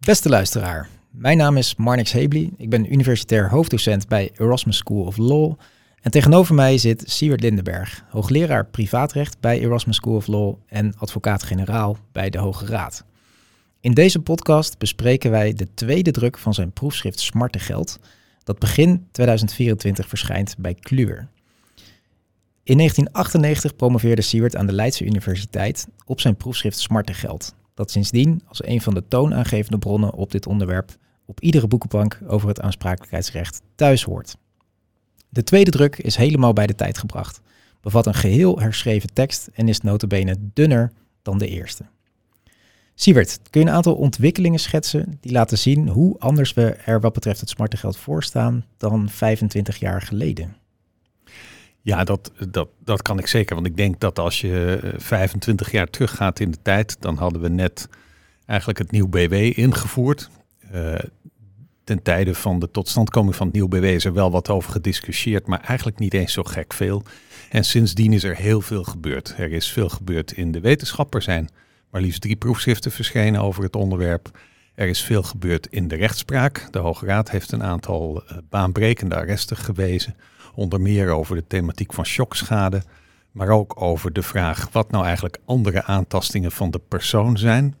Beste luisteraar, mijn naam is Marnix Hebli. Ik ben universitair hoofddocent bij Erasmus School of Law. En tegenover mij zit Siewert Lindenberg, hoogleraar privaatrecht bij Erasmus School of Law en advocaat-generaal bij de Hoge Raad. In deze podcast bespreken wij de tweede druk van zijn proefschrift Smarte Geld, dat begin 2024 verschijnt bij Kluwer. In 1998 promoveerde Siewert aan de Leidse Universiteit op zijn proefschrift Smarte Geld, dat sindsdien als een van de toonaangevende bronnen op dit onderwerp op iedere boekenbank over het aansprakelijkheidsrecht thuis hoort. De tweede druk is helemaal bij de tijd gebracht, bevat een geheel herschreven tekst en is notabene dunner dan de eerste. Siewert, kun je een aantal ontwikkelingen schetsen die laten zien hoe anders we er wat betreft het smarte geld voor staan dan 25 jaar geleden? Ja, dat, dat, dat kan ik zeker. Want ik denk dat als je 25 jaar teruggaat in de tijd, dan hadden we net eigenlijk het nieuw BW ingevoerd. Uh, ten tijde van de totstandkoming van het nieuw BW is er wel wat over gediscussieerd, maar eigenlijk niet eens zo gek veel. En sindsdien is er heel veel gebeurd. Er is veel gebeurd in de wetenschap. Er zijn maar liefst drie proefschriften verschenen over het onderwerp. Er is veel gebeurd in de rechtspraak. De Hoge Raad heeft een aantal uh, baanbrekende arresten gewezen. Onder meer over de thematiek van shockschade. Maar ook over de vraag wat nou eigenlijk andere aantastingen van de persoon zijn.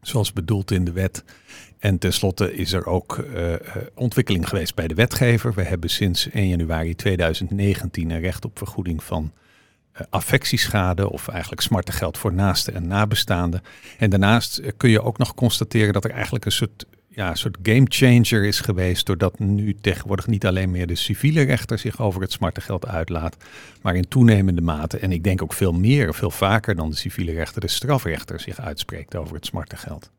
Zoals bedoeld in de wet. En tenslotte is er ook uh, ontwikkeling geweest bij de wetgever. We hebben sinds 1 januari 2019 een recht op vergoeding van uh, affectieschade of eigenlijk smarte geld voor naasten en nabestaanden. En daarnaast kun je ook nog constateren dat er eigenlijk een soort, ja, een soort game changer is geweest, doordat nu tegenwoordig niet alleen meer de civiele rechter zich over het smarte geld uitlaat, maar in toenemende mate, en ik denk ook veel meer, veel vaker dan de civiele rechter, de strafrechter zich uitspreekt over het smarte geld.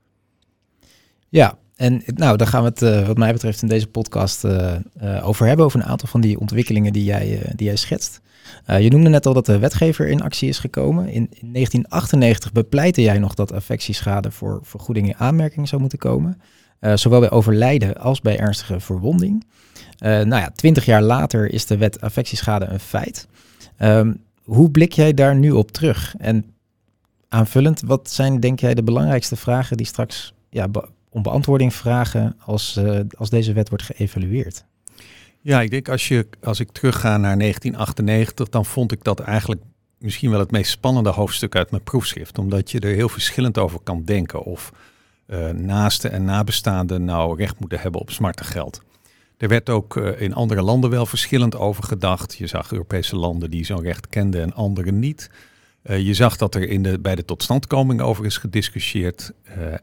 Ja, en nou, daar gaan we het uh, wat mij betreft in deze podcast uh, uh, over hebben, over een aantal van die ontwikkelingen die jij, die jij schetst. je noemde net al dat de wetgever in actie is gekomen. In, in 1998 bepleitte jij nog dat affectieschade voor vergoeding in aanmerking zou moeten komen. Zowel bij overlijden als bij ernstige verwonding. nou ja, twintig jaar later is de wet affectieschade een feit. Um, hoe blik jij daar nu op terug? En aanvullend, wat zijn denk jij de belangrijkste vragen die straks ja, om beantwoording vragen als, uh, als deze wet wordt geëvalueerd? Ja, ik denk als, je, als ik terugga naar 1998, dan vond ik dat eigenlijk misschien wel het meest spannende hoofdstuk uit mijn proefschrift. Omdat je er heel verschillend over kan denken. Of uh, naasten en nabestaanden nou recht moeten hebben op smarte geld. Er werd ook uh, in andere landen wel verschillend over gedacht. Je zag Europese landen die zo'n recht kenden en andere niet. Uh, je zag dat er in de, bij de totstandkoming over is gediscussieerd.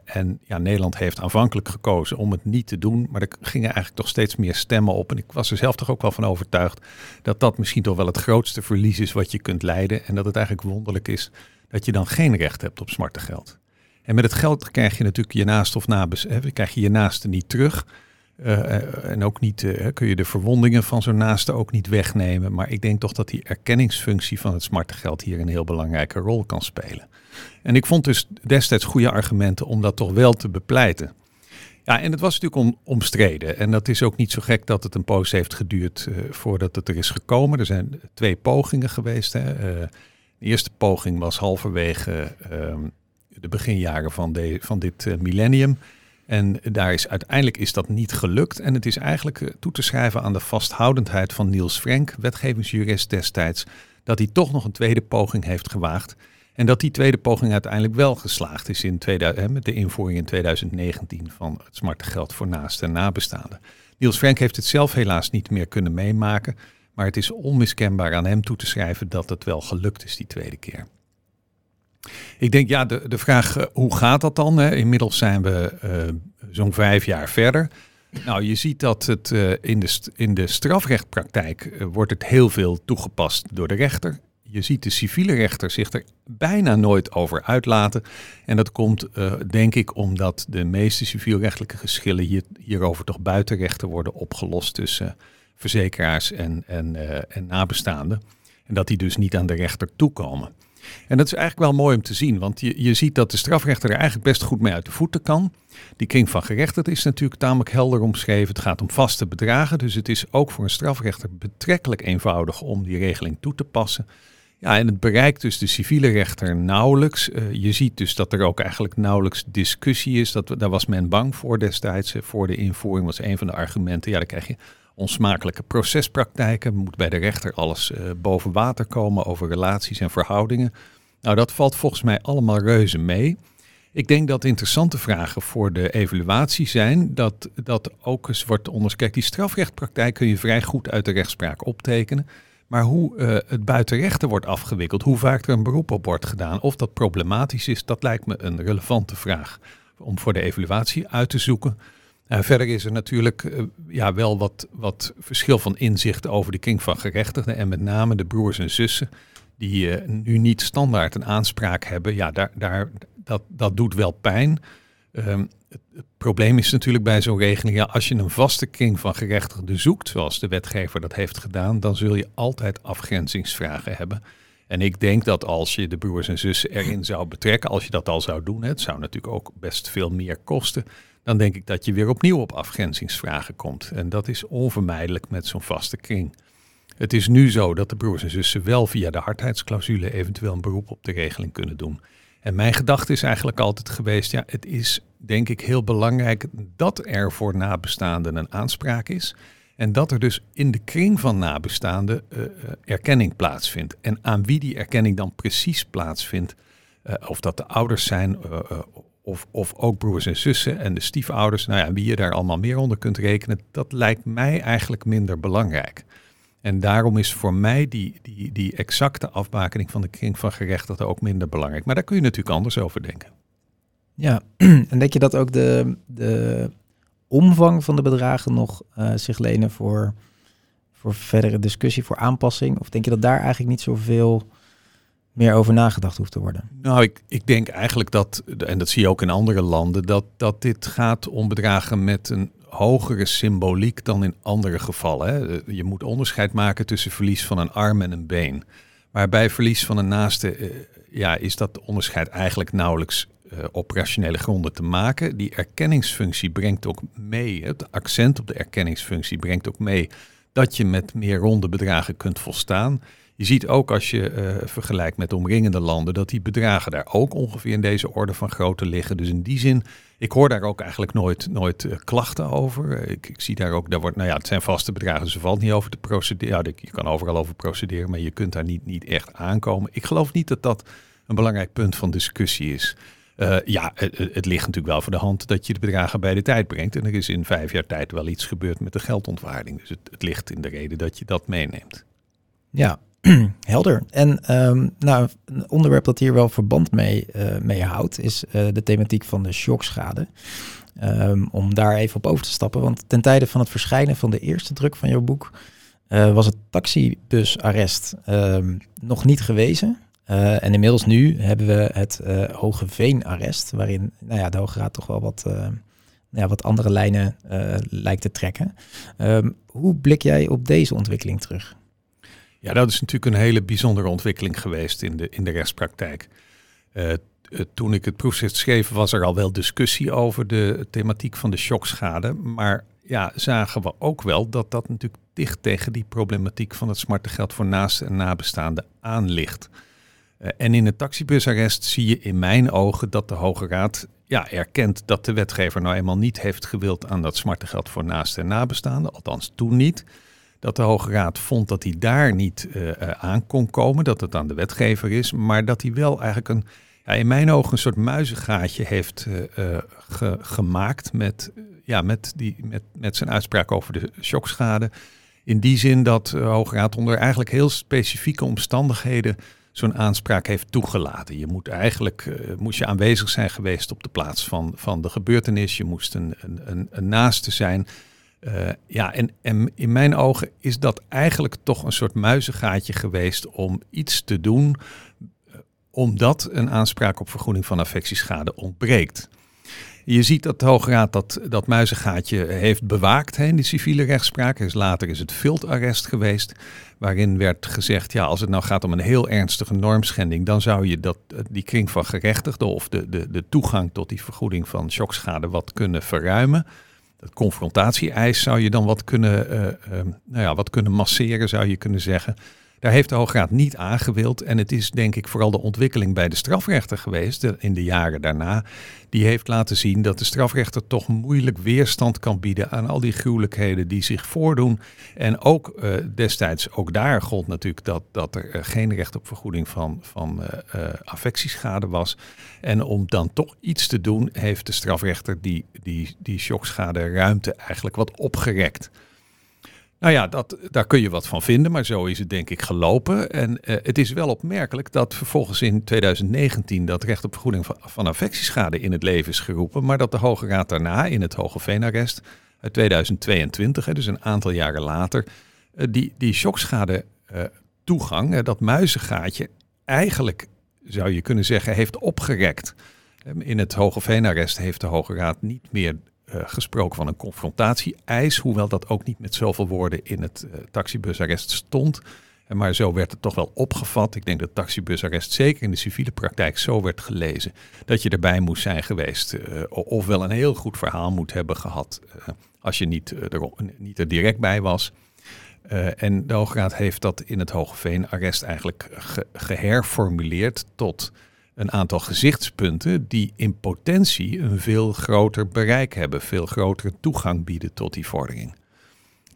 En ja, Nederland heeft aanvankelijk gekozen om het niet te doen. Maar er gingen eigenlijk toch steeds meer stemmen op. En ik was er zelf toch ook wel van overtuigd dat dat misschien toch wel het grootste verlies is wat je kunt leiden. En dat het eigenlijk wonderlijk is dat je dan geen recht hebt op smarte geld. En met het geld krijg je natuurlijk je naast of nabes, hè, krijg je je naaste niet terug. Uh, en ook niet uh, kun je de verwondingen van zo'n naaste ook niet wegnemen. Maar ik denk toch dat die erkenningsfunctie van het smarte geld hier een heel belangrijke rol kan spelen. En ik vond dus destijds goede argumenten om dat toch wel te bepleiten. Ja, en het was natuurlijk om, omstreden. En dat is ook niet zo gek dat het een poos heeft geduurd voordat het er is gekomen. Er zijn twee pogingen geweest. Hè. de eerste poging was halverwege ehm, de beginjaren van, de, van dit millennium. En daar is, uiteindelijk is dat niet gelukt. En het is eigenlijk eh, toe te schrijven aan de vasthoudendheid van Niels Frank, wetgevingsjurist destijds, dat hij toch nog een tweede poging heeft gewaagd. En dat die tweede poging uiteindelijk wel geslaagd is in 2000, hè, met de invoering in 2019 van het smarte geld voor naasten en nabestaanden. Niels Frank heeft het zelf helaas niet meer kunnen meemaken, maar het is onmiskenbaar aan hem toe te schrijven dat het wel gelukt is die tweede keer. Ik denk, ja, de, de vraag, uh, hoe gaat dat dan? Hè? Inmiddels zijn we uh, zo'n vijf jaar verder. Nou, je ziet dat het uh, in, de in de strafrechtpraktijk wordt het heel veel toegepast door de rechter. Je ziet de civiele rechter zich er bijna nooit over uitlaten. En dat komt, denk ik, omdat de meeste civielrechtelijke geschillen hier, hierover toch buitenrechten worden opgelost tussen verzekeraars en, en, en nabestaanden. En dat die dus niet aan de rechter toekomen. En dat is eigenlijk wel mooi om te zien, want je, je ziet dat de strafrechter er eigenlijk best goed mee uit de voeten kan. Die kring van gerechtigd is natuurlijk tamelijk helder omschreven. Het gaat om vaste bedragen, dus het is ook voor een strafrechter betrekkelijk eenvoudig om die regeling toe te passen. Ja, en het bereikt dus de civiele rechter nauwelijks. Uh, je ziet dus dat er ook eigenlijk nauwelijks discussie is. Dat, daar was men bang voor destijds. Voor de invoering was een van de argumenten. Ja, dan krijg je onsmakelijke procespraktijken. Moet bij de rechter alles uh, boven water komen over relaties en verhoudingen. Nou, dat valt volgens mij allemaal reuze mee. Ik denk dat interessante vragen voor de evaluatie zijn dat, dat ook eens wordt onderzocht. Kijk, die strafrechtpraktijk kun je vrij goed uit de rechtspraak optekenen. Maar hoe uh, het buitenrechten wordt afgewikkeld, hoe vaak er een beroep op wordt gedaan, of dat problematisch is, dat lijkt me een relevante vraag om voor de evaluatie uit te zoeken. Uh, verder is er natuurlijk uh, ja, wel wat, wat verschil van inzicht over de kring van gerechtigden en met name de broers en zussen die nu niet standaard een aanspraak hebben. Ja, daar, daar, dat, dat doet wel pijn. Het, het, probleem is natuurlijk bij zo'n regeling, ja, als je een vaste kring van gerechtigden zoekt, zoals de wetgever dat heeft gedaan, dan zul je altijd afgrenzingsvragen hebben. En ik denk dat als je de broers en zussen erin zou betrekken, als je dat al zou doen, het zou natuurlijk ook best veel meer kosten, dan denk ik dat je weer opnieuw op afgrenzingsvragen komt. En dat is onvermijdelijk met zo'n vaste kring. Het is nu zo dat de broers en zussen wel via de hardheidsclausule eventueel een beroep op de regeling kunnen doen. En mijn gedachte is eigenlijk altijd geweest, ja, het is denk ik heel belangrijk dat er voor nabestaanden een aanspraak is. En dat er dus in de kring van nabestaanden uh, erkenning plaatsvindt. En aan wie die erkenning dan precies plaatsvindt, uh, of dat de ouders zijn, of, of ook broers en zussen en de stiefouders, nou ja, wie je daar allemaal meer onder kunt rekenen, dat lijkt mij eigenlijk minder belangrijk. En daarom is voor mij die, die, die exacte afbakening van de kring van gerechtigden ook minder belangrijk. Maar daar kun je natuurlijk anders over denken. Ja, en denk je dat ook de, de omvang van de bedragen nog uh, zich lenen voor, voor verdere discussie, voor aanpassing? Of denk je dat daar eigenlijk niet zoveel meer over nagedacht hoeft te worden? Nou, ik, ik denk eigenlijk dat, en dat zie je ook in andere landen, dat, dat dit gaat om bedragen met een hogere symboliek dan in andere gevallen. Hè. Je moet onderscheid maken tussen verlies van een arm en een been. Maar bij verlies van een naaste uh, ja, is dat onderscheid eigenlijk nauwelijks uh, op rationele gronden te maken. Die erkenningsfunctie brengt ook mee, het accent op de erkenningsfunctie brengt ook mee dat je met meer ronde bedragen kunt volstaan. Je ziet ook als je uh, vergelijkt met omringende landen dat die bedragen daar ook ongeveer in deze orde van grootte liggen. Dus in die zin, ik hoor daar ook eigenlijk nooit, nooit uh, klachten over. Ik, ik, zie daar ook, daar wordt, nou ja, het zijn vaste bedragen, dus er valt niet over te procederen. Ja, je kan overal over procederen, maar je kunt daar niet, niet echt aankomen. Ik geloof niet dat dat een belangrijk punt van discussie is. Uh, ja, het, het, ligt natuurlijk wel voor de hand dat je de bedragen bij de tijd brengt. En er is in vijf jaar tijd wel iets gebeurd met de geldontwaarding. Dus het, het ligt in de reden dat je dat meeneemt. Ja, helder. En um, nou, een onderwerp dat hier wel verband mee, uh, mee houdt, is uh, de thematiek van de shockschade. Um, om daar even op over te stappen. Want ten tijde van het verschijnen van de eerste druk van jouw boek uh, was het taxibusarrest um, nog niet gewezen. En inmiddels nu hebben we het Hoge Veenarrest, waarin nou ja, de Hoge Raad toch wel wat, uh, ja, wat andere lijnen lijkt te trekken. Hoe blik jij op deze ontwikkeling terug? Ja, dat is natuurlijk een hele bijzondere ontwikkeling geweest in de, in de rechtspraktijk. toen ik het proefschrift schreef, was er al wel discussie over de thematiek van de shockschade. Maar ja, zagen we ook wel dat dat natuurlijk dicht tegen die problematiek van het smartengeld voor naasten en nabestaanden aan ligt. Uh, en in het taxibusarrest zie je in mijn ogen dat de Hoge Raad ja, erkent dat de wetgever nou eenmaal niet heeft gewild aan dat smartengeld voor naasten en nabestaanden, althans toen niet. Dat de Hoge Raad vond dat hij daar niet uh, uh, aan kon komen, dat het aan de wetgever is, maar dat hij wel eigenlijk een, ja, in mijn ogen een soort muizengaatje heeft ge gemaakt met, ja, met, die, met, met zijn uitspraak over de shockschade. In die zin dat de Hoge Raad onder eigenlijk heel specifieke omstandigheden zo'n aanspraak heeft toegelaten. Je moet eigenlijk moest je aanwezig zijn geweest op de plaats van, van de gebeurtenis. Je moest een, een, een naaste zijn. Uh, ja, en, en in mijn ogen is dat eigenlijk toch een soort muizengaatje geweest om iets te doen, uh, omdat een aanspraak op vergoeding van affectieschade ontbreekt. Je ziet dat de Hoge Raad dat, dat muizengaatje heeft bewaakt hè, in de civiele rechtspraak. Dus later is het viltarrest geweest, waarin werd gezegd, ja, als het nou gaat om een heel ernstige normschending, dan zou je dat, die kring van gerechtigden of de, de, de toegang tot die vergoeding van shockschade wat kunnen verruimen. Dat confrontatie-eis zou je dan wat kunnen, uh, uh, nou ja, wat kunnen masseren, zou je kunnen zeggen. Daar heeft de Hoge Raad niet aangewild. En het is denk ik vooral de ontwikkeling bij de strafrechter geweest in de jaren daarna. Die heeft laten zien dat de strafrechter toch moeilijk weerstand kan bieden aan al die gruwelijkheden die zich voordoen. En ook uh, destijds, ook daar gold natuurlijk dat, dat er uh, geen recht op vergoeding van, van uh, affectieschade was. En om dan toch iets te doen, heeft de strafrechter die, die, die shockschade ruimte eigenlijk wat opgerekt. Nou ja, dat, daar kun je wat van vinden, maar zo is het denk ik gelopen. En uh, het is wel opmerkelijk dat vervolgens in 2019 dat recht op vergoeding van, van affectieschade in het leven is geroepen, maar dat de Hoge Raad daarna in het Hoge Veenarrest uit 2022, hè, dus een aantal jaren later, uh, die, die shockschade uh, toegang, dat muizengaatje, eigenlijk zou je kunnen zeggen heeft opgerekt. In het Hoge Veenarrest heeft de Hoge Raad niet meer gesproken van een confrontatie-eis, hoewel dat ook niet met zoveel woorden in het uh, taxibusarrest stond. Maar zo werd het toch wel opgevat. Ik denk dat taxibusarrest zeker in de civiele praktijk zo werd gelezen. Dat je erbij moest zijn geweest. Uh, of wel een heel goed verhaal moet hebben gehad. als je niet, er, niet er direct bij was. en de Hoge Raad heeft dat in het Hogeveen-arrest eigenlijk ge geherformuleerd tot een aantal gezichtspunten die in potentie een veel groter bereik hebben, veel grotere toegang bieden tot die vordering.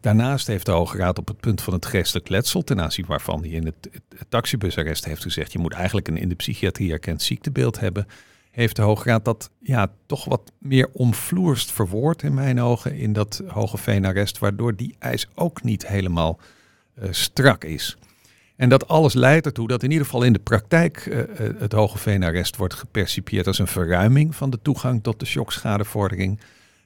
Daarnaast heeft de Hoge Raad op het punt van het geestelijk letsel, ten aanzien waarvan hij in het, taxibusarrest heeft gezegd, je moet eigenlijk een in de psychiatrie erkend ziektebeeld hebben, heeft de Hoge Raad dat ja, toch wat meer omvloerst verwoord in mijn ogen in dat Hoge Veenarrest, waardoor die eis ook niet helemaal uh, strak is. En dat alles leidt ertoe dat in ieder geval in de praktijk uh, het Hoge Veenarrest wordt gepercipieerd als een verruiming van de toegang tot de shockschadevordering.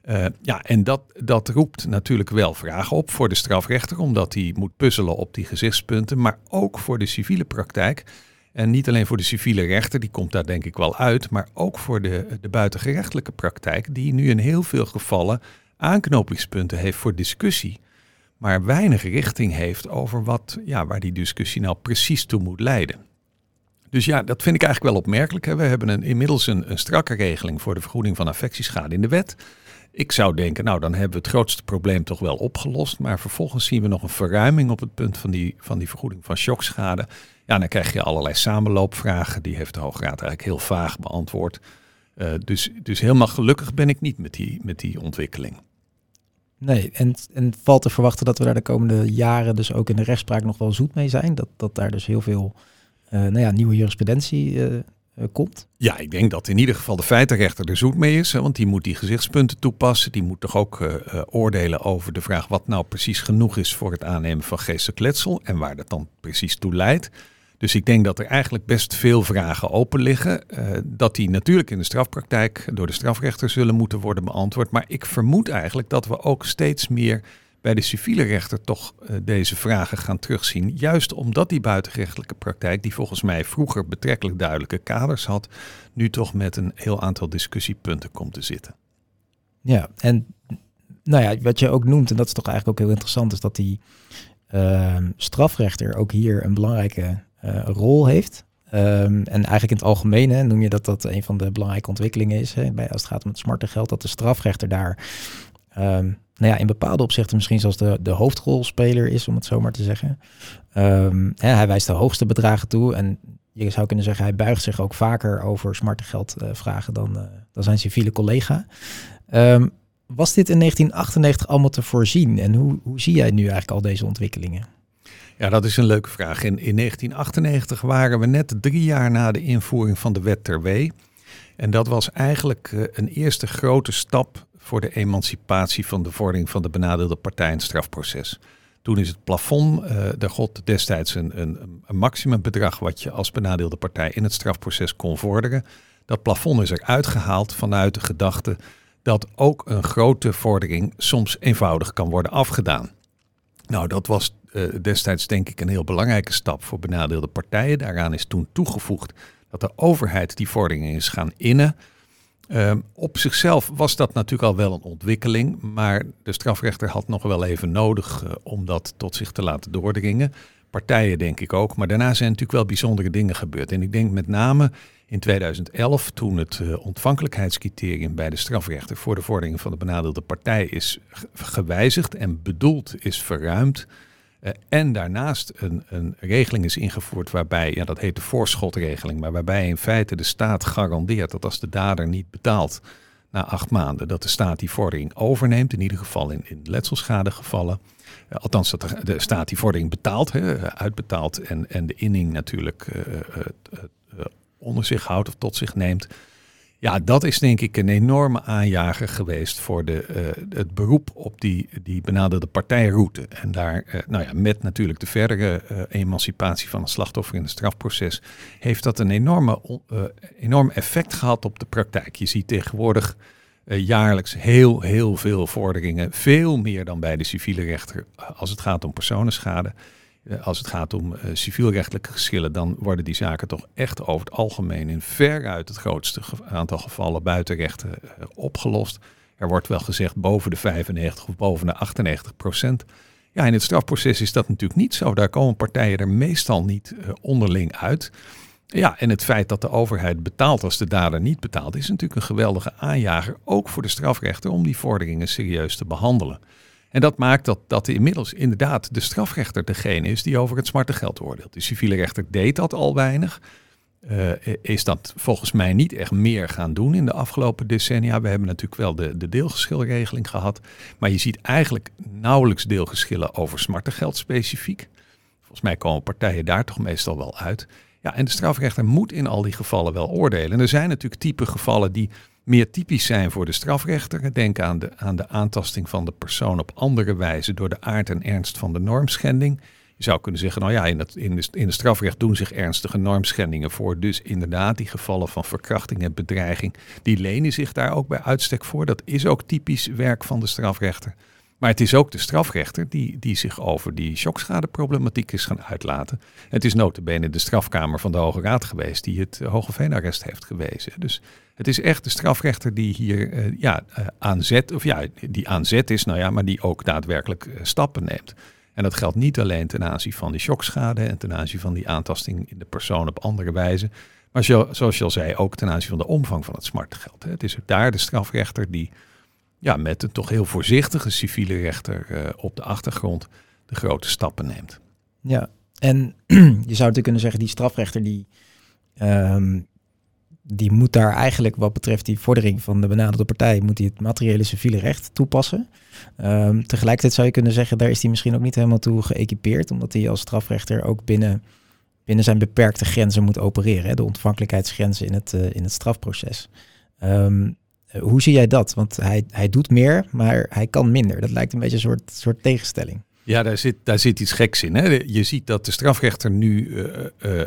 Uh, ja, en dat, dat roept natuurlijk wel vragen op voor de strafrechter, omdat hij moet puzzelen op die gezichtspunten, maar ook voor de civiele praktijk. En niet alleen voor de civiele rechter, die komt daar denk ik wel uit, maar ook voor de, de buitengerechtelijke praktijk, die nu in heel veel gevallen aanknopingspunten heeft voor discussie maar weinig richting heeft over wat, ja, waar die discussie nou precies toe moet leiden. Dus ja, dat vind ik eigenlijk wel opmerkelijk. Hè. We hebben een, inmiddels een, strakke regeling voor de vergoeding van affectieschade in de wet. Ik zou denken, nou dan hebben we het grootste probleem toch wel opgelost. Maar vervolgens zien we nog een verruiming op het punt van die, van die vergoeding van shockschade. Ja, dan krijg je allerlei samenloopvragen. Die heeft de Hoge Raad eigenlijk heel vaag beantwoord. Uh, dus, dus helemaal gelukkig ben ik niet met die, met die ontwikkeling. Nee, en, en valt te verwachten dat we daar de komende jaren dus ook in de rechtspraak nog wel zoet mee zijn. Dat, dat daar dus heel veel uh, nou ja, nieuwe jurisprudentie uh, uh, komt. Ja, ik denk dat in ieder geval de feitenrechter er zoet mee is. Want die moet die gezichtspunten toepassen. Die moet toch ook oordelen over de vraag wat nou precies genoeg is voor het aannemen van geestelijk letsel. En waar dat dan precies toe leidt. Dus ik denk dat er eigenlijk best veel vragen open liggen. Uh, dat die natuurlijk in de strafpraktijk door de strafrechter zullen moeten worden beantwoord. Maar ik vermoed eigenlijk dat we ook steeds meer bij de civiele rechter toch uh, deze vragen gaan terugzien. Juist omdat die buitengerechtelijke praktijk, die volgens mij vroeger betrekkelijk duidelijke kaders had, nu toch met een heel aantal discussiepunten komt te zitten. Ja, en nou ja, wat je ook noemt, en dat is toch eigenlijk ook heel interessant, is dat die uh, strafrechter ook hier een belangrijke rol heeft. Um, en eigenlijk in het algemeen hè, noem je dat dat een van de belangrijke ontwikkelingen is. Hè, bij, als het gaat om het smarte geld, dat de strafrechter daar um, nou ja, in bepaalde opzichten misschien zelfs de, de hoofdrolspeler is, om het zo maar te zeggen. Um, hè, hij wijst de hoogste bedragen toe en je zou kunnen zeggen, hij buigt zich ook vaker over smarte geldvragen uh, dan, uh, dan zijn civiele collega. was dit in 1998 allemaal te voorzien en hoe, hoe zie jij nu eigenlijk al deze ontwikkelingen? Ja, dat is een leuke vraag. In, in 1998 waren we net drie jaar na de invoering van de wet ter wee. En dat was eigenlijk uh, een eerste grote stap voor de emancipatie van de vordering van de benadeelde partij in het strafproces. Toen is het plafond, uh, god destijds een, een, een maximumbedrag wat je als benadeelde partij in het strafproces kon vorderen. Dat plafond is eruit gehaald vanuit de gedachte dat ook een grote vordering soms eenvoudig kan worden afgedaan. Nou, dat was uh, destijds denk ik een heel belangrijke stap voor benadeelde partijen. Daaraan is toen toegevoegd dat de overheid die vorderingen is gaan innen. Uh, op zichzelf was dat natuurlijk al wel een ontwikkeling, maar de strafrechter had nog wel even nodig uh, om dat tot zich te laten doordringen. Partijen denk ik ook, maar daarna zijn natuurlijk wel bijzondere dingen gebeurd. En ik denk met name in 2011, toen het uh, ontvankelijkheidscriterium bij de strafrechter voor de vorderingen van de benadeelde partij is gewijzigd en bedoeld is verruimd, Uh, en daarnaast een, een regeling is ingevoerd waarbij, ja, dat heet de voorschotregeling, maar waarbij in feite de staat garandeert dat als de dader niet betaalt na acht maanden, dat de staat die vordering overneemt, in ieder geval in, in letselschadegevallen. Uh, althans, dat de, staat die vordering betaalt, hè, uitbetaalt en, en de inning natuurlijk onder zich houdt of tot zich neemt. Ja, dat is denk ik een enorme aanjager geweest voor de, uh, het beroep op die, die benaderde partijroute. En daar, uh, nou ja, met natuurlijk de verdere uh, emancipatie van het slachtoffer in het strafproces, heeft dat een enorme, enorm effect gehad op de praktijk. Je ziet tegenwoordig jaarlijks heel, heel veel vorderingen, veel meer dan bij de civiele rechter als het gaat om personenschade. Eh, als het gaat om uh, civielrechtelijke geschillen, dan worden die zaken toch echt over het algemeen in veruit het grootste aantal gevallen buitenrechten uh, opgelost. Er wordt wel gezegd boven de 95 of boven de 98 procent. Ja, in het strafproces is dat natuurlijk niet zo. Daar komen partijen er meestal niet onderling uit. Ja, en het feit dat de overheid betaalt als de dader niet betaalt, is natuurlijk een geweldige aanjager, ook voor de strafrechter, om die vorderingen serieus te behandelen. En dat maakt dat, dat inmiddels inderdaad de strafrechter degene is die over het smarte geld oordeelt. De civiele rechter deed dat al weinig. Uh, is dat volgens mij niet echt meer gaan doen in de afgelopen decennia. We hebben natuurlijk wel de, de deelgeschilregeling gehad. Maar je ziet eigenlijk nauwelijks deelgeschillen over smarte geld specifiek. Volgens mij komen partijen daar toch meestal wel uit. Ja, en de strafrechter moet in al die gevallen wel oordelen. En er zijn natuurlijk type gevallen die meer typisch zijn voor de strafrechter. Denk aan de, aan de aantasting van de persoon op andere wijze door de aard en ernst van de normschending. Je zou kunnen zeggen, nou ja, in, het, in, de, in de strafrecht doen zich ernstige normschendingen voor. Dus inderdaad, die gevallen van verkrachting en bedreiging, die lenen zich daar ook bij uitstek voor. Dat is ook typisch werk van de strafrechter. Maar het is ook de strafrechter die, die zich over die shockschadeproblematiek is gaan uitlaten. Het is notabene de strafkamer van de Hoge Raad geweest die het Hoge Veenarrest heeft gewezen. Dus het is echt de strafrechter die hier uh, ja, uh, aan zet, of ja, die aan zet is, nou ja, maar die ook daadwerkelijk uh, stappen neemt. En dat geldt niet alleen ten aanzien van die shockschade en ten aanzien van die aantasting in de persoon op andere wijze. Maar zo, zoals je al zei, ook ten aanzien van de omvang van het smarte geld. Het is daar de strafrechter die ja, met een toch heel voorzichtige civiele rechter op de achtergrond de grote stappen neemt. Ja, en je zou natuurlijk kunnen zeggen, die strafrechter die, um, die moet daar eigenlijk wat betreft die vordering van de benaderde partij, moet hij het materiële civiele recht toepassen. Um, tegelijkertijd zou je kunnen zeggen, daar is hij misschien ook niet helemaal toe geëquipeerd, omdat hij als strafrechter ook binnen, binnen zijn beperkte grenzen moet opereren, hè, de ontvankelijkheidsgrenzen in het, uh, in het strafproces. Um, hoe zie jij dat? Want hij, hij doet meer, maar hij kan minder. Dat lijkt een beetje een soort, soort tegenstelling. Ja, daar zit, daar zit iets geks in. Hè? Je ziet dat de strafrechter nu uh, uh,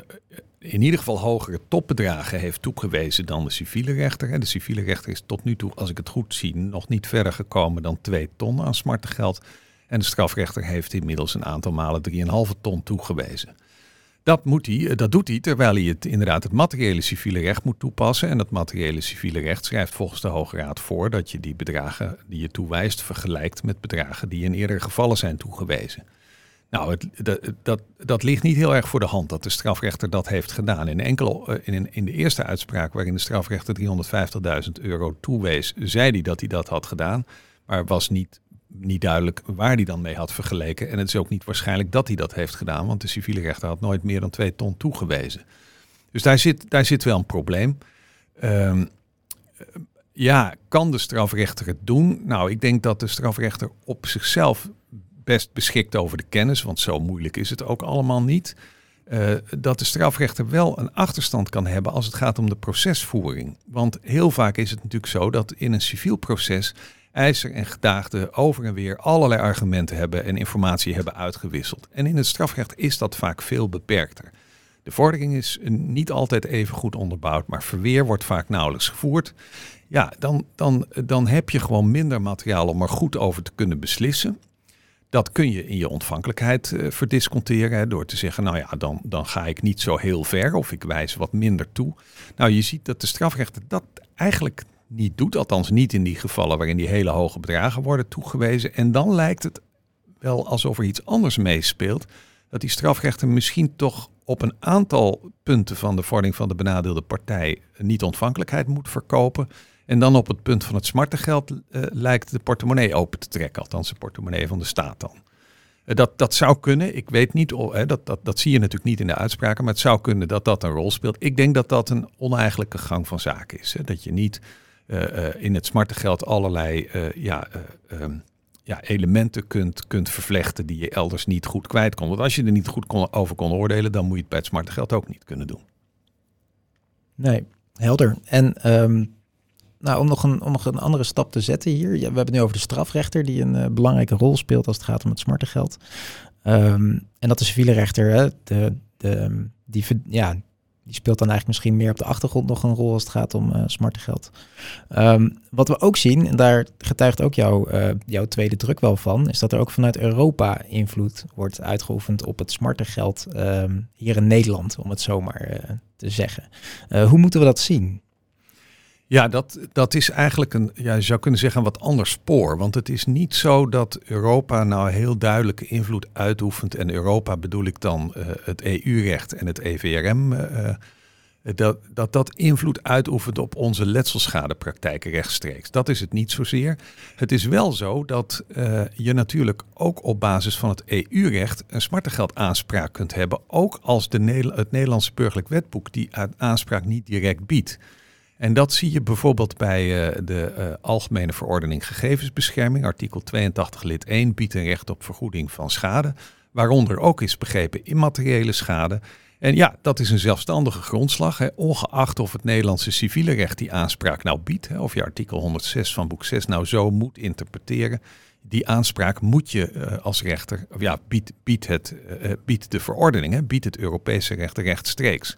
in ieder geval hogere topbedragen heeft toegewezen dan de civiele rechter. De civiele rechter is tot nu toe, als ik het goed zie, nog niet verder gekomen dan 2 ton aan smarte geld. En de strafrechter heeft inmiddels een aantal malen 3,5 ton toegewezen. Dat, moet hij, eh, dat doet hij terwijl hij het, inderdaad het materiële civiele recht moet toepassen. En dat materiële civiele recht schrijft volgens de Hoge Raad voor dat je die bedragen die je toewijst vergelijkt met bedragen die in eerdere gevallen zijn toegewezen. Nou, het, dat, dat, ligt niet heel erg voor de hand dat de strafrechter dat heeft gedaan. In, enkel, eh, in, in de eerste uitspraak waarin de strafrechter 350.000 euro toewees, zei hij dat hij dat had gedaan. Maar was niet, niet duidelijk waar hij dan mee had vergeleken. En het is ook niet waarschijnlijk dat hij dat heeft gedaan, want de civiele rechter had nooit meer dan twee ton toegewezen. Dus daar zit, daar zit wel een probleem. Um, ja, kan de strafrechter het doen? Nou, ik denk dat de strafrechter op zichzelf best beschikt over de kennis, want zo moeilijk is het ook allemaal niet. Uh, dat de strafrechter wel een achterstand kan hebben als het gaat om de procesvoering. Want heel vaak is het natuurlijk zo dat in een civiel proces eiser en gedaagde over en weer allerlei argumenten hebben en informatie hebben uitgewisseld. En in het strafrecht is dat vaak veel beperkter. De vordering is niet altijd even goed onderbouwd, maar verweer wordt vaak nauwelijks gevoerd. Ja, dan, dan, dan heb je gewoon minder materiaal om er goed over te kunnen beslissen. Dat kun je in je ontvankelijkheid uh, verdisconteren hè, door te zeggen, nou ja, dan, dan ga ik niet zo heel ver of ik wijs wat minder toe. Nou, je ziet dat de strafrechter dat eigenlijk niet doet, althans niet in die gevallen waarin die hele hoge bedragen worden toegewezen. En dan lijkt het wel alsof er iets anders meespeelt, dat die strafrechter misschien toch op een aantal punten van de vordering van de benadeelde partij niet ontvankelijkheid moet verkopen. En dan op het punt van het smarte geld uh, lijkt de portemonnee open te trekken, althans de portemonnee van de staat dan. Dat, dat zou kunnen. Ik weet niet, hè, dat, dat, dat zie je natuurlijk niet in de uitspraken, maar het zou kunnen dat dat een rol speelt. Ik denk dat dat een oneigenlijke gang van zaken is. Hè. Dat je niet in het smarte geld allerlei ja, ehm, ja, elementen kunt, kunt vervlechten die je elders niet goed kwijt kon. Want als je er niet goed kon, over kon oordelen, dan moet je het bij het smarte geld ook niet kunnen doen. Nee, helder. En ehm, nou, om, nog een, om nog een andere stap te zetten hier. Ja, we hebben het nu over de strafrechter die een belangrijke rol speelt als het gaat om het smarte geld. Ehm, en dat de civiele rechter, hè, de, de, die, ja, die speelt dan eigenlijk misschien meer op de achtergrond nog een rol als het gaat om uh, smarte geld. Ehm, wat we ook zien, en daar getuigt ook jouw, uh, jouw tweede druk wel van, is dat er ook vanuit Europa invloed wordt uitgeoefend op het smarte geld ehm, hier in Nederland, om het zomaar uh, te zeggen. hoe moeten we dat zien? Ja, dat, dat is eigenlijk een, ja, je zou kunnen zeggen, een wat ander spoor. Want het is niet zo dat Europa nou heel duidelijke invloed uitoefent. En Europa bedoel ik dan uh, het EU-recht en het EVRM. Uh, eh, dat, dat dat invloed uitoefent op onze letselschadepraktijken rechtstreeks. Dat is het niet zozeer. Het is wel zo dat je natuurlijk ook op basis van het EU-recht een smartengeld-aanspraak kunt hebben. Ook als de, het Nederlandse burgerlijk wetboek die aanspraak niet direct biedt. En dat zie je bijvoorbeeld bij uh, de uh, Algemene Verordening Gegevensbescherming. Artikel 82 lid 1 biedt een recht op vergoeding van schade, waaronder ook is begrepen immateriële schade. En ja, dat is een zelfstandige grondslag, hè, ongeacht of het Nederlandse civiele recht die aanspraak nou biedt, hè, of je artikel 106 van boek 6 nou zo moet interpreteren. Die aanspraak moet je uh, als rechter, ja, biedt het, biedt de verordening, biedt het Europese recht rechtstreeks.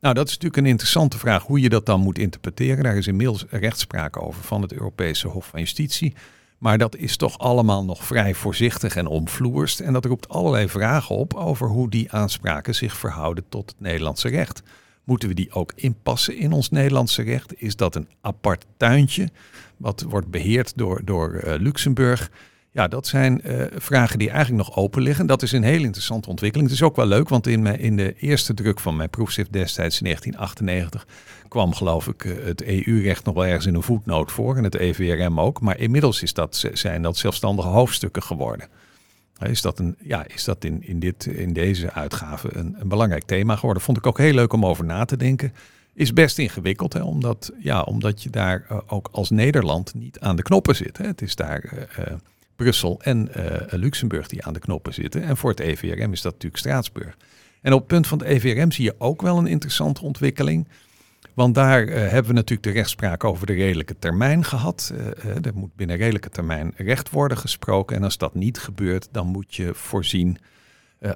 Nou, dat is natuurlijk een interessante vraag hoe je dat dan moet interpreteren. Daar is inmiddels rechtspraak over van het Europese Hof van Justitie. Maar dat is toch allemaal nog vrij voorzichtig en omvloerst. En dat roept allerlei vragen op over hoe die aanspraken zich verhouden tot het Nederlandse recht. Moeten we die ook inpassen in ons Nederlandse recht? Is dat een apart tuintje wat wordt beheerd door, door uh, Luxemburg? Ja, dat zijn uh, vragen die eigenlijk nog open liggen. Dat is een heel interessante ontwikkeling. Het is ook wel leuk, want in, mijn, in de eerste druk van mijn proefschrift destijds in 1998 kwam geloof ik eh, het EU-recht nog wel ergens in een voetnoot voor en het EVRM ook. Maar inmiddels is dat, zijn dat zelfstandige hoofdstukken geworden. Is dat, een, ja, is dat in, in, dit, in deze uitgave een, een belangrijk thema geworden? Vond ik ook heel leuk om over na te denken. Is best ingewikkeld, hè, omdat, ja, omdat je daar uh, ook als Nederland niet aan de knoppen zit. Hè. Het is daar Brussel en uh, Luxemburg die aan de knoppen zitten. En voor het EVRM is dat natuurlijk Straatsburg. En op het punt van het EVRM zie je ook wel een interessante ontwikkeling. Want daar uh, hebben we natuurlijk de rechtspraak over de redelijke termijn gehad. Uh, er moet binnen redelijke termijn recht worden gesproken. En als dat niet gebeurt, dan moet je voorzien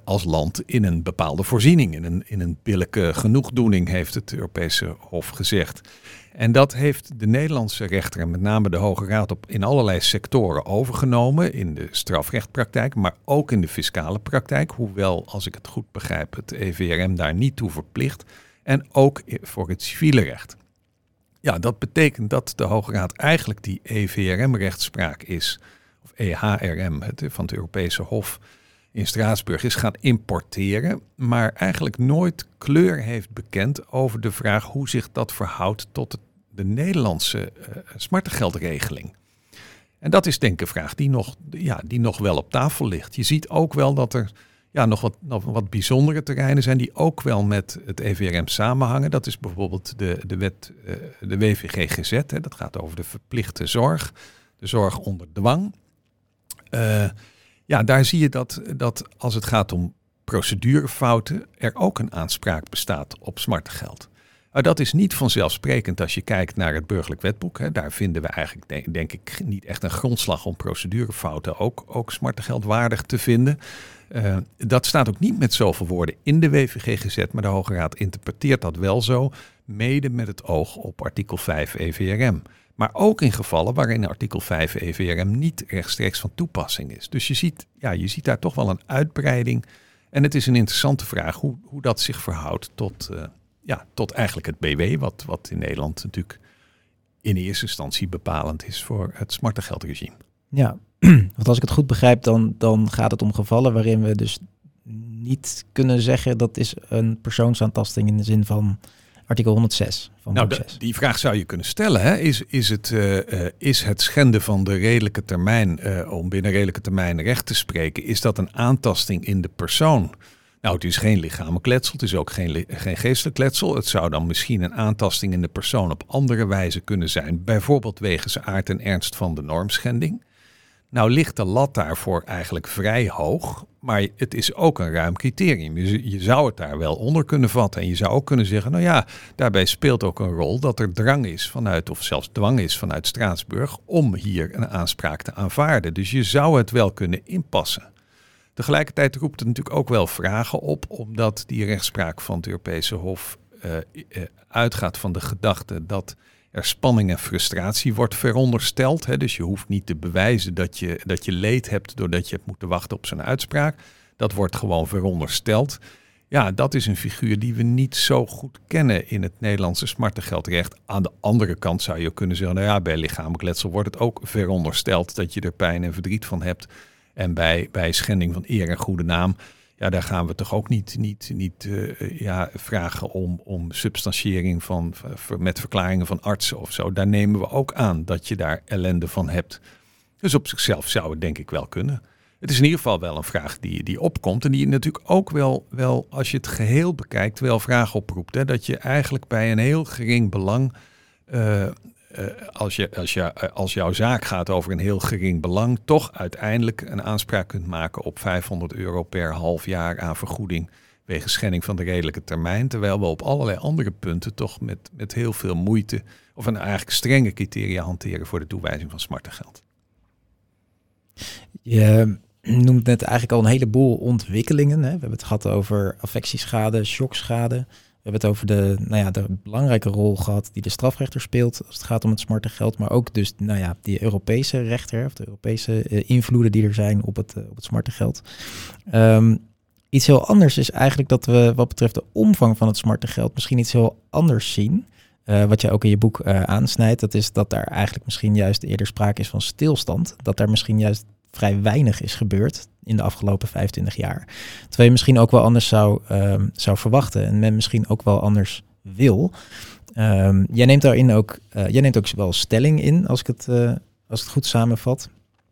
als land in een bepaalde voorziening. In een, in een billijke genoegdoening, heeft het Europese Hof gezegd. En dat heeft de Nederlandse rechter en met name de Hoge Raad op in allerlei sectoren overgenomen. In de strafrechtpraktijk, maar ook in de fiscale praktijk. Hoewel, als ik het goed begrijp, het EVRM daar niet toe verplicht. En ook voor het civiele recht. Ja, dat betekent dat de Hoge Raad eigenlijk die EVRM-rechtspraak is, of EHRM, het, van het Europese Hof in Straatsburg, is gaan importeren, maar eigenlijk nooit kleur heeft bekend over de vraag hoe zich dat verhoudt tot de Nederlandse uh, smartengeldregeling. En dat is denk ik een vraag die nog, ja, die nog wel op tafel ligt. Je ziet ook wel dat er ja, nog, wat, nog wat bijzondere terreinen zijn die ook wel met het EVRM samenhangen. Dat is bijvoorbeeld de, de wet, uh, de WVGGZ, hè, dat gaat over de verplichte zorg, de zorg onder dwang. Uh, ja, daar zie je dat, dat als het gaat om procedurefouten, er ook een aanspraak bestaat op smartengeld. Maar dat is niet vanzelfsprekend als je kijkt naar het burgerlijk wetboek. Hè. Daar vinden we eigenlijk, denk, ik, niet echt een grondslag om procedurefouten ook, ook smartengeldwaardig te vinden. Uh, dat staat ook niet met zoveel woorden in de WVG gezet, maar de Hoge Raad interpreteert dat wel zo, mede met het oog op artikel 5 EVRM. Maar ook in gevallen waarin artikel 5 EVRM niet rechtstreeks van toepassing is. Dus je ziet, ja, je ziet daar toch wel een uitbreiding. En het is een interessante vraag hoe, hoe dat zich verhoudt tot, uh, ja, tot eigenlijk het BW, wat, wat in Nederland natuurlijk in eerste instantie bepalend is voor het smarte geldregime. Ja, want als ik het goed begrijp, dan, dan gaat het om gevallen waarin we dus niet kunnen zeggen dat is een persoonsaantasting in de zin van artikel 106 van nou, de, die vraag zou je kunnen stellen. Hè? Is, is, het, uh, is het schenden van de redelijke termijn, uh, om binnen redelijke termijn recht te spreken, is dat een aantasting in de persoon? Nou, het is geen lichamelijk letsel, het is ook geen, geen geestelijk letsel. Het zou dan misschien een aantasting in de persoon op andere wijze kunnen zijn, bijvoorbeeld wegens aard en ernst van de normschending. Nou ligt de lat daarvoor eigenlijk vrij hoog, maar het is ook een ruim criterium. Je, je, zou het daar wel onder kunnen vatten. En je zou ook kunnen zeggen, nou ja, daarbij speelt ook een rol dat er drang is vanuit, of zelfs dwang is vanuit Straatsburg, om hier een aanspraak te aanvaarden. Dus je zou het wel kunnen inpassen. Tegelijkertijd roept het natuurlijk ook wel vragen op, omdat die rechtspraak van het Europese Hof uh, uh, uitgaat van de gedachte dat er spanning en frustratie wordt verondersteld. Hè? Dus je hoeft niet te bewijzen dat je, dat je leed hebt doordat je hebt moeten wachten op zijn uitspraak. Dat wordt gewoon verondersteld. Ja, dat is een figuur die we niet zo goed kennen in het Nederlandse smartengeldrecht. Aan de andere kant zou je kunnen zeggen, nou ja, bij lichamelijk letsel wordt het ook verondersteld dat je er pijn en verdriet van hebt. En bij, bij schending van eer en goede naam ja, daar gaan we toch ook niet, niet, niet uh, ja, vragen om, om substantiëring van, met verklaringen van artsen of zo. Daar nemen we ook aan dat je daar ellende van hebt. Dus op zichzelf zou het denk ik wel kunnen. Het is in ieder geval wel een vraag die, die opkomt en die natuurlijk ook wel, wel, als je het geheel bekijkt, wel vragen oproept. Hè? Dat je eigenlijk bij een heel gering belang uh, als, je, als, je, uh, als jouw zaak gaat over een heel gering belang, toch uiteindelijk een aanspraak kunt maken op 500 euro per half jaar aan vergoeding wegens schending van de redelijke termijn. Terwijl we op allerlei andere punten toch met, met heel veel moeite of een eigenlijk strenge criteria hanteren voor de toewijzing van smartengeld. Je noemt net eigenlijk al een heleboel ontwikkelingen. Hè? We hebben het gehad over affectieschade, shockschade. We hebben het over de, nou ja, de belangrijke rol gehad die de strafrechter speelt als het gaat om het smarte geld, maar ook dus nou ja, die Europese rechter of de Europese uh, invloeden die er zijn op het, uh, op het smarte geld. Um, iets heel anders is eigenlijk dat we wat betreft de omvang van het smarte geld misschien iets heel anders zien. Uh, wat je ook in je boek aansnijdt, dat is dat daar eigenlijk misschien juist eerder sprake is van stilstand. Dat daar misschien juist vrij weinig is gebeurd in de afgelopen 25 jaar. Terwijl je misschien ook wel anders zou, um, zou verwachten en men misschien ook wel anders wil. Um, jij neemt daarin ook, uh, jij neemt ook wel stelling in, als ik het, uh, als het goed samenvat.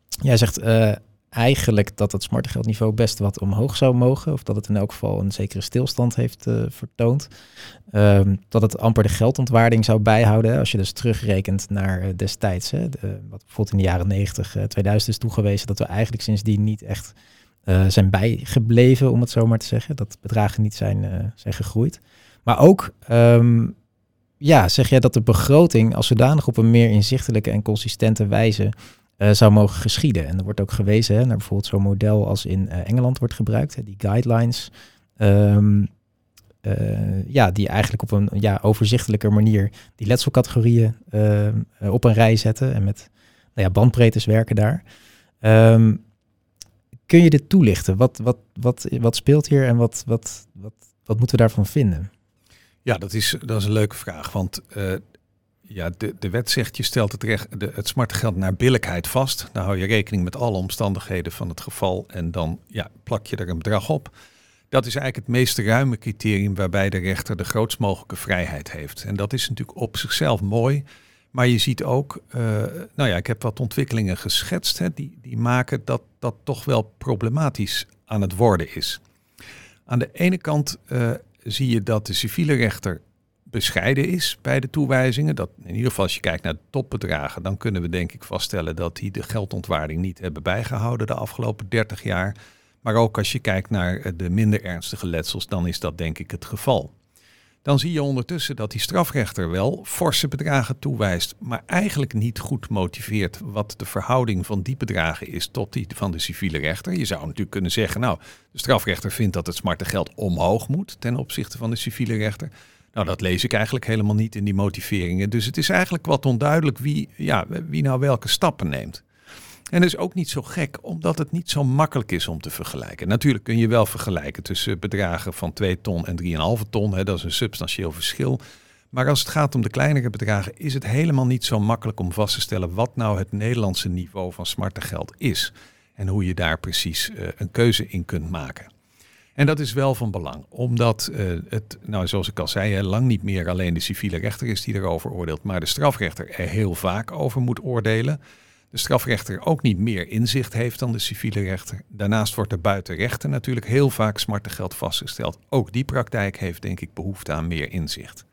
Jij zegt uh, eigenlijk dat het smarte geldniveau best wat omhoog zou mogen. Of dat het in elk geval een zekere stilstand heeft uh, vertoond. Um, dat het amper de geldontwaarding zou bijhouden. Als je dus terugrekent naar uh, destijds. Hè, wat bijvoorbeeld in de jaren 90, uh, 2000 is toegewezen. Dat we eigenlijk sindsdien niet echt uh, zijn bijgebleven, om het zo maar te zeggen. Dat bedragen niet zijn, zijn gegroeid. Maar ook um, ja, zeg jij dat de begroting als zodanig op een meer inzichtelijke en consistente wijze uh, zou mogen geschieden. En er wordt ook gewezen hè, naar bijvoorbeeld zo'n model als in uh, Engeland wordt gebruikt, hè, die guidelines. Um, uh, ja, die eigenlijk op een ja, overzichtelijke manier die letselcategorieën op een rij zetten en met nou ja, bandbreedtes werken daar. Um, kun je dit toelichten? Wat, wat, wat, wat speelt hier en wat, wat, wat, wat moeten we daarvan vinden? Ja, dat is, dat is een leuke vraag. Want ja, de, de wet zegt je stelt het, recht, de, het geld naar billijkheid vast. Dan hou je rekening met alle omstandigheden van het geval en dan ja, plak je er een bedrag op. Dat is eigenlijk het meest ruime criterium waarbij de rechter de grootst mogelijke vrijheid heeft. En dat is natuurlijk op zichzelf mooi. Maar je ziet ook, uh, nou ja, ik heb wat ontwikkelingen geschetst hè, die, die maken dat dat toch wel problematisch aan het worden is. Aan de ene kant uh, zie je dat de civiele rechter bescheiden is bij de toewijzingen. Dat in ieder geval als je kijkt naar de topbedragen, dan kunnen we denk ik vaststellen dat die de geldontwaarding niet hebben bijgehouden de afgelopen 30 jaar. Maar ook als je kijkt naar eh, de minder ernstige letsels, dan is dat denk ik het geval. Dan zie je ondertussen dat die strafrechter wel forse bedragen toewijst, maar eigenlijk niet goed motiveert wat de verhouding van die bedragen is tot die van de civiele rechter. Je zou natuurlijk kunnen zeggen, nou, de strafrechter vindt dat het smarte geld omhoog moet ten opzichte van de civiele rechter. Nou, dat lees ik eigenlijk helemaal niet in die motiveringen. Dus het is eigenlijk wat onduidelijk wie, ja, wie nou welke stappen neemt. En dat is ook niet zo gek, omdat het niet zo makkelijk is om te vergelijken. Natuurlijk kun je wel vergelijken tussen bedragen van 2 ton en 3,5 ton. Hè, dat is een substantieel verschil. Maar als het gaat om de kleinere bedragen, is het helemaal niet zo makkelijk om vast te stellen wat nou het Nederlandse niveau van smarte geld is. En hoe je daar precies uh, een keuze in kunt maken. En dat is wel van belang, omdat uh, het, nou zoals ik al zei, lang niet meer alleen de civiele rechter is die erover oordeelt, maar de strafrechter er heel vaak over moet oordelen. De strafrechter ook niet meer inzicht heeft dan de civiele rechter. Daarnaast wordt er buiten rechten natuurlijk heel vaak smartengeld vastgesteld. Ook die praktijk heeft denk ik behoefte aan meer inzicht.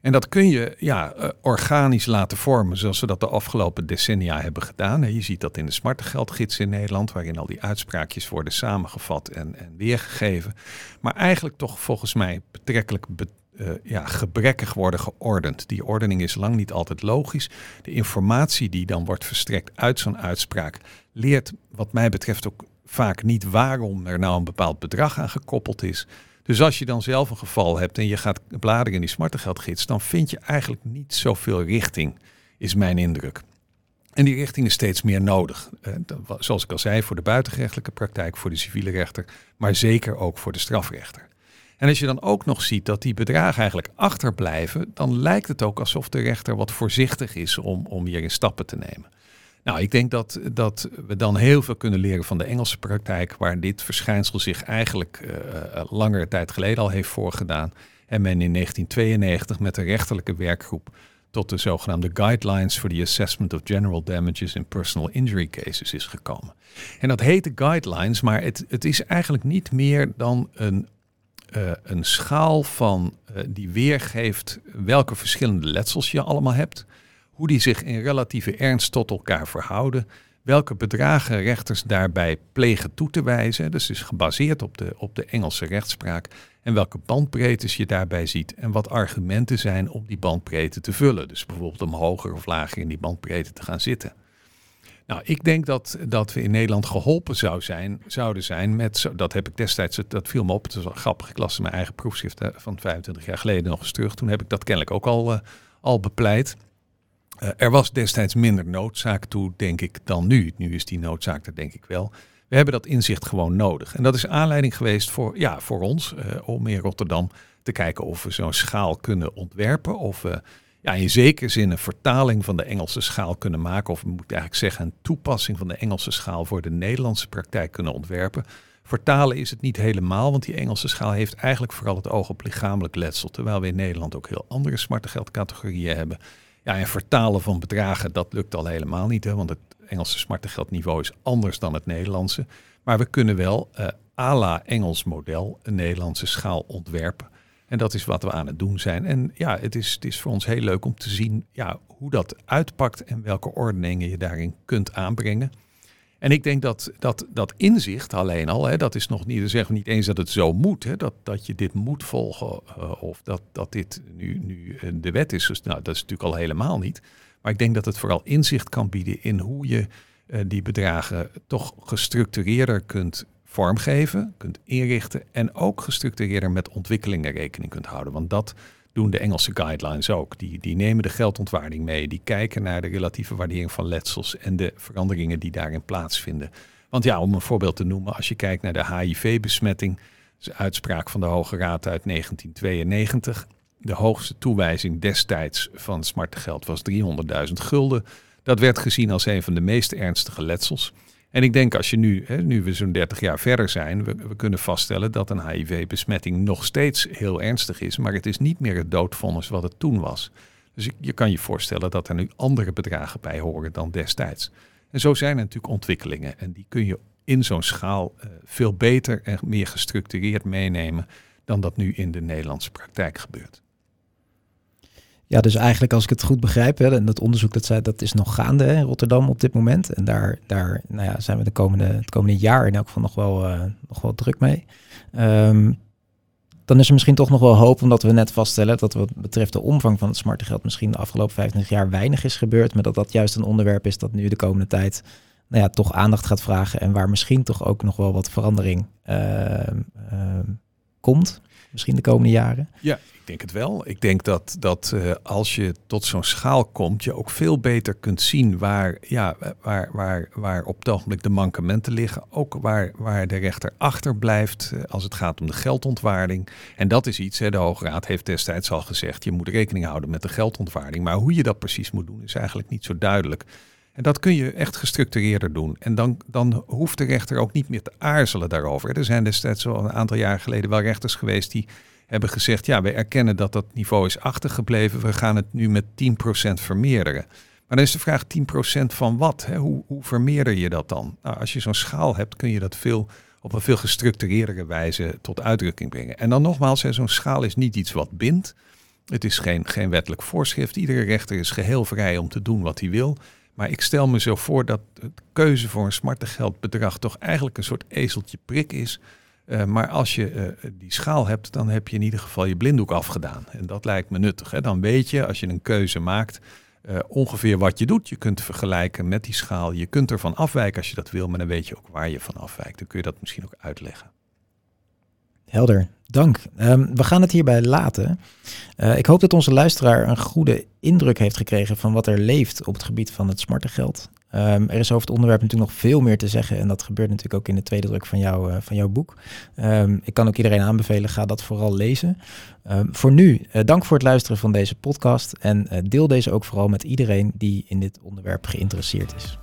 En dat kun je ja, eh, organisch laten vormen, zoals we dat de afgelopen decennia hebben gedaan. Je ziet dat in de smarte geldgids in Nederland, waarin al die uitspraakjes worden samengevat en, en weergegeven. Maar eigenlijk toch volgens mij betrekkelijk uh, ja, gebrekkig worden geordend. Die ordening is lang niet altijd logisch. De informatie die dan wordt verstrekt uit zo'n uitspraak leert wat mij betreft ook vaak niet waarom er nou een bepaald bedrag aan gekoppeld is. Dus als je dan zelf een geval hebt en je gaat bladeren in die smartengeldgids, dan vind je eigenlijk niet zoveel richting, is mijn indruk. En die richting is steeds meer nodig. Eh, zoals ik al zei, voor de buitengerechtelijke praktijk, voor de civiele rechter, maar zeker ook voor de strafrechter. En als je dan ook nog ziet dat die bedragen eigenlijk achterblijven, dan lijkt het ook alsof de rechter wat voorzichtig is om, om hierin stappen te nemen. Nou, ik denk dat, dat we dan heel veel kunnen leren van de Engelse praktijk, waar dit verschijnsel zich eigenlijk uh, langere tijd geleden al heeft voorgedaan. En men in 1992 met de rechterlijke werkgroep tot de zogenaamde Guidelines for the Assessment of General Damages in Personal Injury Cases is gekomen. En dat heet de Guidelines, maar het, het is eigenlijk niet meer dan een, uh, een schaal van, die weergeeft welke verschillende letsels je allemaal hebt hoe die zich in relatieve ernst tot elkaar verhouden, welke bedragen rechters daarbij plegen toe te wijzen. Dus is gebaseerd op de, op de Engelse rechtspraak. En welke bandbreedtes je daarbij ziet en wat argumenten zijn om die bandbreedte te vullen. Dus bijvoorbeeld om hoger of lager in die bandbreedte te gaan zitten. Nou, ik denk dat, dat we in Nederland geholpen zou zijn, zouden zijn met, dat heb ik destijds, dat viel me op, het is wel grappig, ik las mijn eigen proefschrift van 25 jaar geleden nog eens terug. Toen heb ik dat kennelijk ook al, uh, al bepleit. Uh, er was destijds minder noodzaak toe, denk ik, dan nu. Nu is die noodzaak er, denk ik wel. We hebben dat inzicht gewoon nodig. En dat is aanleiding geweest voor, ja, voor ons uh, om in Rotterdam te kijken of we zo'n schaal kunnen ontwerpen. Of we ja, in zekere zin een vertaling van de Engelse schaal kunnen maken. Of we moeten eigenlijk zeggen een toepassing van de Engelse schaal voor de Nederlandse praktijk kunnen ontwerpen. Vertalen is het niet helemaal, want die Engelse schaal heeft eigenlijk vooral het oog op lichamelijk letsel. Terwijl we in Nederland ook heel andere smarte geldcategorieën hebben. Ja, en vertalen van bedragen, dat lukt al helemaal niet, hè, want het Engelse smartengeldniveau is anders dan het Nederlandse. Maar we kunnen wel uh, à la Engels model een Nederlandse schaal ontwerpen. En dat is wat we aan het doen zijn. En ja, het is, het is voor ons heel leuk om te zien ja, hoe dat uitpakt en welke ordeningen je daarin kunt aanbrengen. En ik denk dat dat, dat inzicht alleen al, hè, dat is nog niet, zeggen we niet eens dat het zo moet, hè, dat, dat je dit moet volgen uh, of dat, dat dit nu, nu eh, de wet is. Dus, nou, dat is natuurlijk al helemaal niet. Maar ik denk dat het vooral inzicht kan bieden in hoe je uh, die bedragen toch gestructureerder kunt vormgeven, kunt inrichten en ook gestructureerder met ontwikkelingen rekening kunt houden. Want dat doen de Engelse guidelines ook. Die, die nemen de geldontwaarding mee. Die kijken naar de relatieve waardering van letsels en de veranderingen die daarin plaatsvinden. Want ja, om een voorbeeld te noemen, als je kijkt naar de HIV-besmetting, is uitspraak van de Hoge Raad uit 1992. De hoogste toewijzing destijds van smartgeld was 300.000 gulden. Dat werd gezien als een van de meest ernstige letsels. En ik denk als je nu, hè, nu we zo'n 30 jaar verder zijn, we, we kunnen vaststellen dat een HIV-besmetting nog steeds heel ernstig is, maar het is niet meer het doodvonnis wat het toen was. Dus je kan je voorstellen dat er nu andere bedragen bij horen dan destijds. En zo zijn er natuurlijk ontwikkelingen en die kun je in zo'n schaal uh, veel beter en meer gestructureerd meenemen dan dat nu in de Nederlandse praktijk gebeurt. Ja, dus eigenlijk als ik het goed begrijp, hè, en dat onderzoek dat, zei, dat is nog gaande hè, in Rotterdam op dit moment. En daar, daar nou ja, zijn we de komende, het komende jaar in elk geval nog wel, uh, nog wel druk mee. Um, dan is er misschien toch nog wel hoop, omdat we net vaststellen dat wat betreft de omvang van het smarte geld misschien de afgelopen 25 jaar weinig is gebeurd. Maar dat dat juist een onderwerp is dat nu de komende tijd nou ja, toch aandacht gaat vragen. En waar misschien toch ook nog wel wat verandering uh, komt. Misschien de komende jaren. Ja, denk het wel. Ik denk dat, dat uh, als je tot zo'n schaal komt, je ook veel beter kunt zien waar, ja, waar, waar, waar op het ogenblik de mankementen liggen. Ook waar, waar de rechter achterblijft uh, als het gaat om de geldontwaarding. En dat is iets, hè, de Hoge Raad heeft destijds al gezegd, je moet rekening houden met de geldontwaarding. Maar hoe je dat precies moet doen is eigenlijk niet zo duidelijk. En dat kun je echt gestructureerder doen. En dan, dan hoeft de rechter ook niet meer te aarzelen daarover. Er zijn destijds al een aantal jaar geleden wel rechters geweest die hebben gezegd, ja, we erkennen dat dat niveau is achtergebleven. We gaan het nu met 10% vermeerderen. Maar dan is de vraag 10% van wat? Hè? Hoe, hoe vermeerder je dat dan? Nou, als je zo'n schaal hebt, kun je dat veel, op een veel gestructureerdere wijze tot uitdrukking brengen. En dan nogmaals, zo'n schaal is niet iets wat bindt. Het is geen, geen wettelijk voorschrift. Iedere rechter is geheel vrij om te doen wat hij wil. Maar ik stel me zo voor dat de keuze voor een smartengeldbedrag toch eigenlijk een soort ezeltje prik is. Uh, maar als je uh, die schaal hebt, dan heb je in ieder geval je blinddoek afgedaan. En dat lijkt me nuttig. Hè? Dan weet je, als je een keuze maakt, uh, ongeveer wat je doet. Je kunt vergelijken met die schaal. Je kunt ervan afwijken als je dat wil, maar dan weet je ook waar je van afwijkt. Dan kun je dat misschien ook uitleggen. Helder, dank. Um, we gaan het hierbij laten. Uh, ik hoop dat onze luisteraar een goede indruk heeft gekregen van wat er leeft op het gebied van het smarte geld. Um, er is over het onderwerp natuurlijk nog veel meer te zeggen en dat gebeurt natuurlijk ook in de tweede druk van, jou, uh, van jouw boek. Um, ik kan ook iedereen aanbevelen, ga dat vooral lezen. voor nu, uh, dank voor het luisteren van deze podcast en deel deze ook vooral met iedereen die in dit onderwerp geïnteresseerd is.